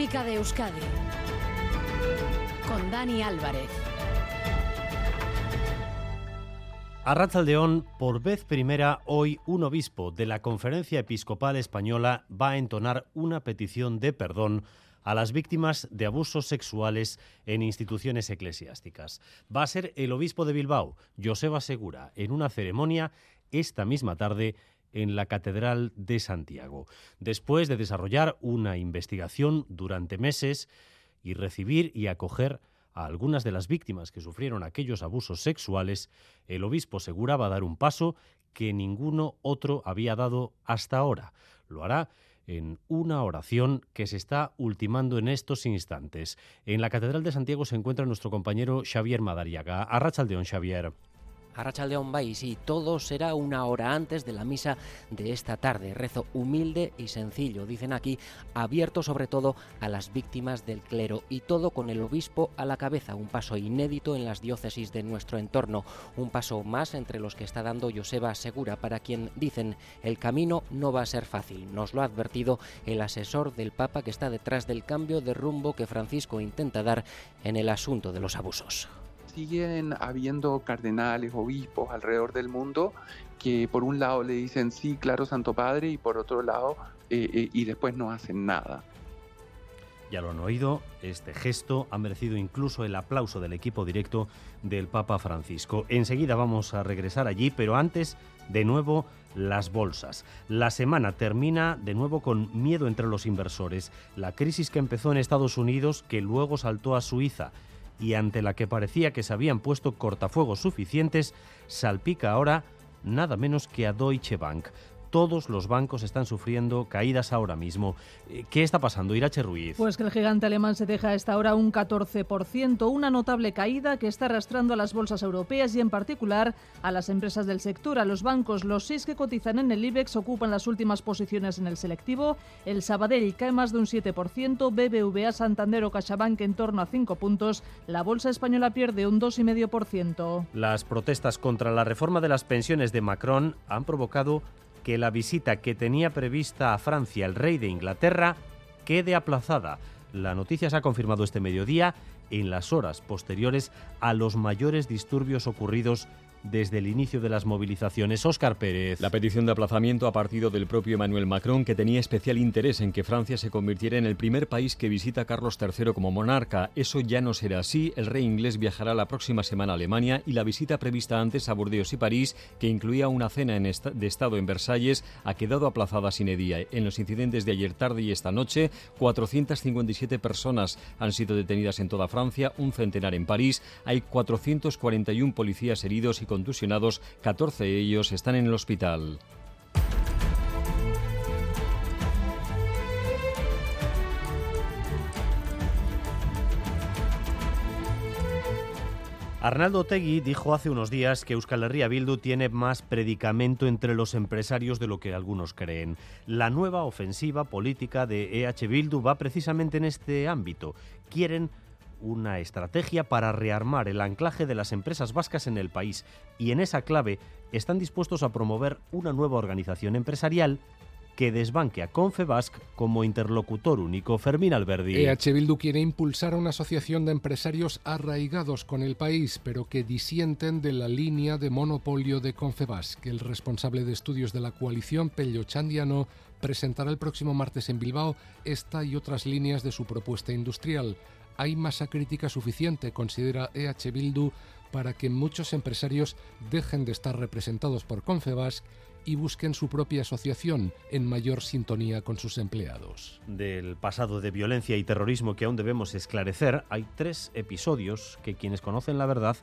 De Euskadi con Dani Álvarez. A Ratzaldeón, por vez primera, hoy un obispo de la Conferencia Episcopal Española va a entonar una petición de perdón a las víctimas de abusos sexuales en instituciones eclesiásticas. Va a ser el obispo de Bilbao, Joseba Segura, en una ceremonia esta misma tarde en la Catedral de Santiago, después de desarrollar una investigación durante meses y recibir y acoger a algunas de las víctimas que sufrieron aquellos abusos sexuales, el obispo Segura va a dar un paso que ninguno otro había dado hasta ahora. Lo hará en una oración que se está ultimando en estos instantes. En la Catedral de Santiago se encuentra nuestro compañero Xavier Madariaga. Arrachaldeón, Xavier. Arrachaldeón Vais y todo será una hora antes de la misa de esta tarde. Rezo humilde y sencillo, dicen aquí, abierto sobre todo a las víctimas del clero y todo con el obispo a la cabeza, un paso inédito en las diócesis de nuestro entorno, un paso más entre los que está dando Joseba Segura, para quien dicen el camino no va a ser fácil. Nos lo ha advertido el asesor del Papa que está detrás del cambio de rumbo que Francisco intenta dar en el asunto de los abusos siguen habiendo cardenales, obispos alrededor del mundo que por un lado le dicen sí, claro, Santo Padre, y por otro lado, eh, eh, y después no hacen nada. Ya lo han oído, este gesto ha merecido incluso el aplauso del equipo directo del Papa Francisco. Enseguida vamos a regresar allí, pero antes, de nuevo, las bolsas. La semana termina de nuevo con miedo entre los inversores. La crisis que empezó en Estados Unidos, que luego saltó a Suiza y ante la que parecía que se habían puesto cortafuegos suficientes, salpica ahora nada menos que a Deutsche Bank todos los bancos están sufriendo caídas ahora mismo. Eh, ¿Qué está pasando, Irache Ruiz? Pues que el gigante alemán se deja a esta hora un 14%, una notable caída que está arrastrando a las bolsas europeas y en particular a las empresas del sector, a los bancos. Los seis que cotizan en el IBEX ocupan las últimas posiciones en el selectivo. El Sabadell cae más de un 7%, BBVA, Santander o CaixaBank en torno a 5 puntos. La bolsa española pierde un 2,5%. Las protestas contra la reforma de las pensiones de Macron han provocado que la visita que tenía prevista a Francia el rey de Inglaterra quede aplazada. La noticia se ha confirmado este mediodía en las horas posteriores a los mayores disturbios ocurridos desde el inicio de las movilizaciones. Óscar Pérez. La petición de aplazamiento ha partido del propio Emmanuel Macron, que tenía especial interés en que Francia se convirtiera en el primer país que visita Carlos III como monarca. Eso ya no será así. El rey inglés viajará la próxima semana a Alemania y la visita prevista antes a Burdeos y París, que incluía una cena en de Estado en Versalles, ha quedado aplazada sin edía. En los incidentes de ayer tarde y esta noche, 457 personas han sido detenidas en toda Francia, un centenar en París. Hay 441 policías heridos y contusionados, 14 de ellos están en el hospital. Arnaldo Tegui dijo hace unos días que Euskal Herria Bildu tiene más predicamento entre los empresarios de lo que algunos creen. La nueva ofensiva política de EH Bildu va precisamente en este ámbito. Quieren una estrategia para rearmar el anclaje de las empresas vascas en el país y en esa clave están dispuestos a promover una nueva organización empresarial que desbanque a Confebask como interlocutor único. Fermín Alberdi. EH Bildu quiere impulsar una asociación de empresarios arraigados con el país, pero que disienten de la línea de monopolio de Confebask. El responsable de estudios de la coalición, Pello Chandiano, presentará el próximo martes en Bilbao esta y otras líneas de su propuesta industrial hay masa crítica suficiente, considera EH Bildu, para que muchos empresarios dejen de estar representados por Confebas y busquen su propia asociación en mayor sintonía con sus empleados. Del pasado de violencia y terrorismo que aún debemos esclarecer, hay tres episodios que quienes conocen la verdad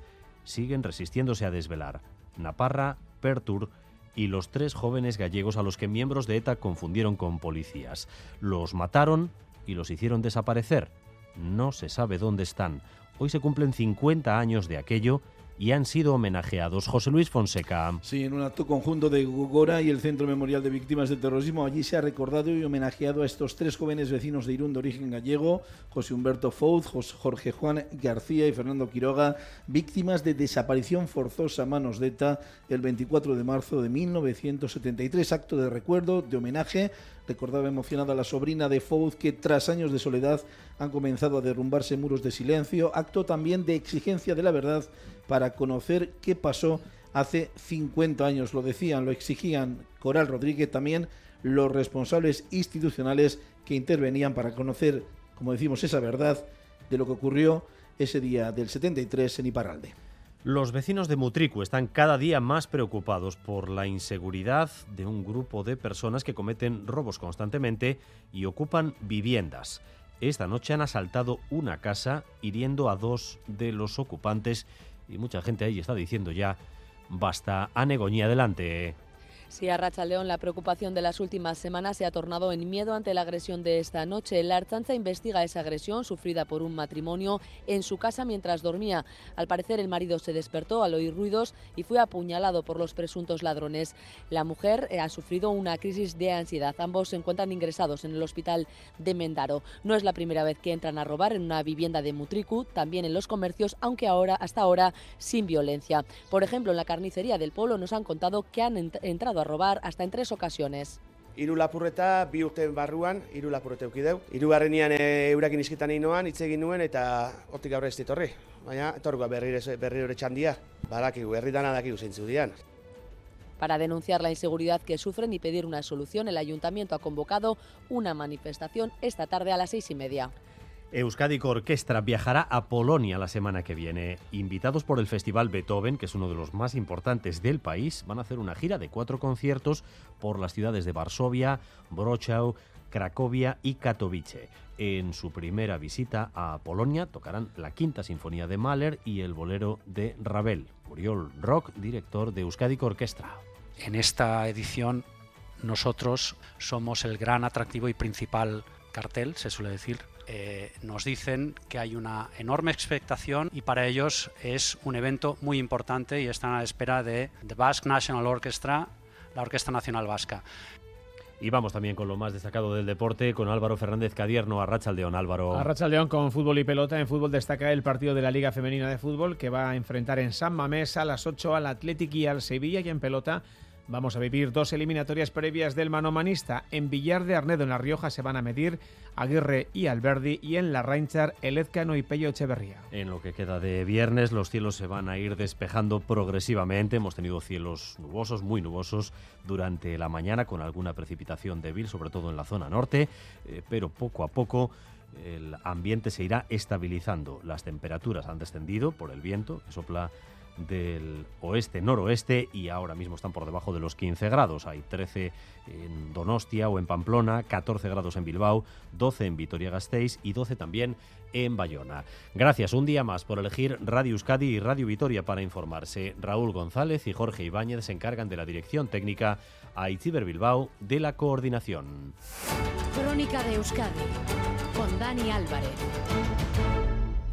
siguen resistiéndose a desvelar. Naparra, Pertur y los tres jóvenes gallegos a los que miembros de ETA confundieron con policías. Los mataron y los hicieron desaparecer no se sabe dónde están. Hoy se cumplen 50 años de aquello y han sido homenajeados. José Luis Fonseca. Sí, en un acto conjunto de Gugora y el Centro Memorial de Víctimas del Terrorismo, allí se ha recordado y homenajeado a estos tres jóvenes vecinos de Irún de origen gallego, José Humberto Fouz, Jorge Juan García y Fernando Quiroga, víctimas de desaparición forzosa a manos de ETA el 24 de marzo de 1973. Acto de recuerdo, de homenaje. Recordaba emocionada la sobrina de Fouz que tras años de soledad han comenzado a derrumbarse muros de silencio. Acto también de exigencia de la verdad para conocer qué pasó hace 50 años. Lo decían, lo exigían Coral Rodríguez, también los responsables institucionales que intervenían para conocer, como decimos, esa verdad de lo que ocurrió ese día del 73 en Iparralde. Los vecinos de Mutricu están cada día más preocupados por la inseguridad de un grupo de personas que cometen robos constantemente y ocupan viviendas. Esta noche han asaltado una casa hiriendo a dos de los ocupantes y mucha gente ahí está diciendo ya, basta, a Negoñi, adelante. Sí, a Racha León, la preocupación de las últimas semanas se ha tornado en miedo ante la agresión de esta noche. La Archanza investiga esa agresión sufrida por un matrimonio en su casa mientras dormía. Al parecer, el marido se despertó al oír ruidos y fue apuñalado por los presuntos ladrones. La mujer eh, ha sufrido una crisis de ansiedad. Ambos se encuentran ingresados en el hospital de Mendaro. No es la primera vez que entran a robar en una vivienda de Mutricu, también en los comercios, aunque ahora, hasta ahora, sin violencia. Por ejemplo, en la carnicería del Polo nos han contado que han entrado a robar hasta en tres ocasiones. Hiru lapurreta bi urte barruan, hiru lapurreta eukideu. Hirugarrenean e, eurakin izketan inoan, hitz egin nuen eta hortik aurre ez ditorri. Baina, etorriko berriro berriro txandia, badakigu, herritan adakigu zeintzu dian. Para denunciar la inseguridad que sufren y pedir una solución, el ayuntamiento ha convocado una manifestación esta tarde a las seis y media. Euskadi Orquestra viajará a Polonia la semana que viene. Invitados por el Festival Beethoven, que es uno de los más importantes del país, van a hacer una gira de cuatro conciertos por las ciudades de Varsovia, Wrocław, Cracovia y Katowice. En su primera visita a Polonia tocarán la quinta sinfonía de Mahler y el bolero de Ravel. Muriol Rock, director de Euskadi Orquestra. En esta edición nosotros somos el gran atractivo y principal cartel, se suele decir, eh, nos dicen que hay una enorme expectación y para ellos es un evento muy importante y están a la espera de The Basque National Orchestra, la Orquesta Nacional Vasca. Y vamos también con lo más destacado del deporte, con Álvaro Fernández Cadierno, a León, Álvaro. A León con fútbol y pelota. En fútbol destaca el partido de la Liga Femenina de Fútbol que va a enfrentar en San Mamés a las 8 al Athletic y al Sevilla y en pelota Vamos a vivir dos eliminatorias previas del manomanista. En Villar de Arnedo, en La Rioja, se van a medir Aguirre y Alberdi y en La Reinchar, Elezcano y Pello Echeverría. En lo que queda de viernes, los cielos se van a ir despejando progresivamente. Hemos tenido cielos nubosos, muy nubosos, durante la mañana, con alguna precipitación débil, sobre todo en la zona norte, eh, pero poco a poco el ambiente se irá estabilizando. Las temperaturas han descendido por el viento que sopla del oeste-noroeste y ahora mismo están por debajo de los 15 grados. Hay 13 en Donostia o en Pamplona, 14 grados en Bilbao, 12 en Vitoria-Gasteiz y 12 también en Bayona. Gracias un día más por elegir Radio Euskadi y Radio Vitoria para informarse. Raúl González y Jorge Ibáñez se encargan de la dirección técnica, a Itziber Bilbao de la coordinación. Crónica de Euskadi con Dani Álvarez.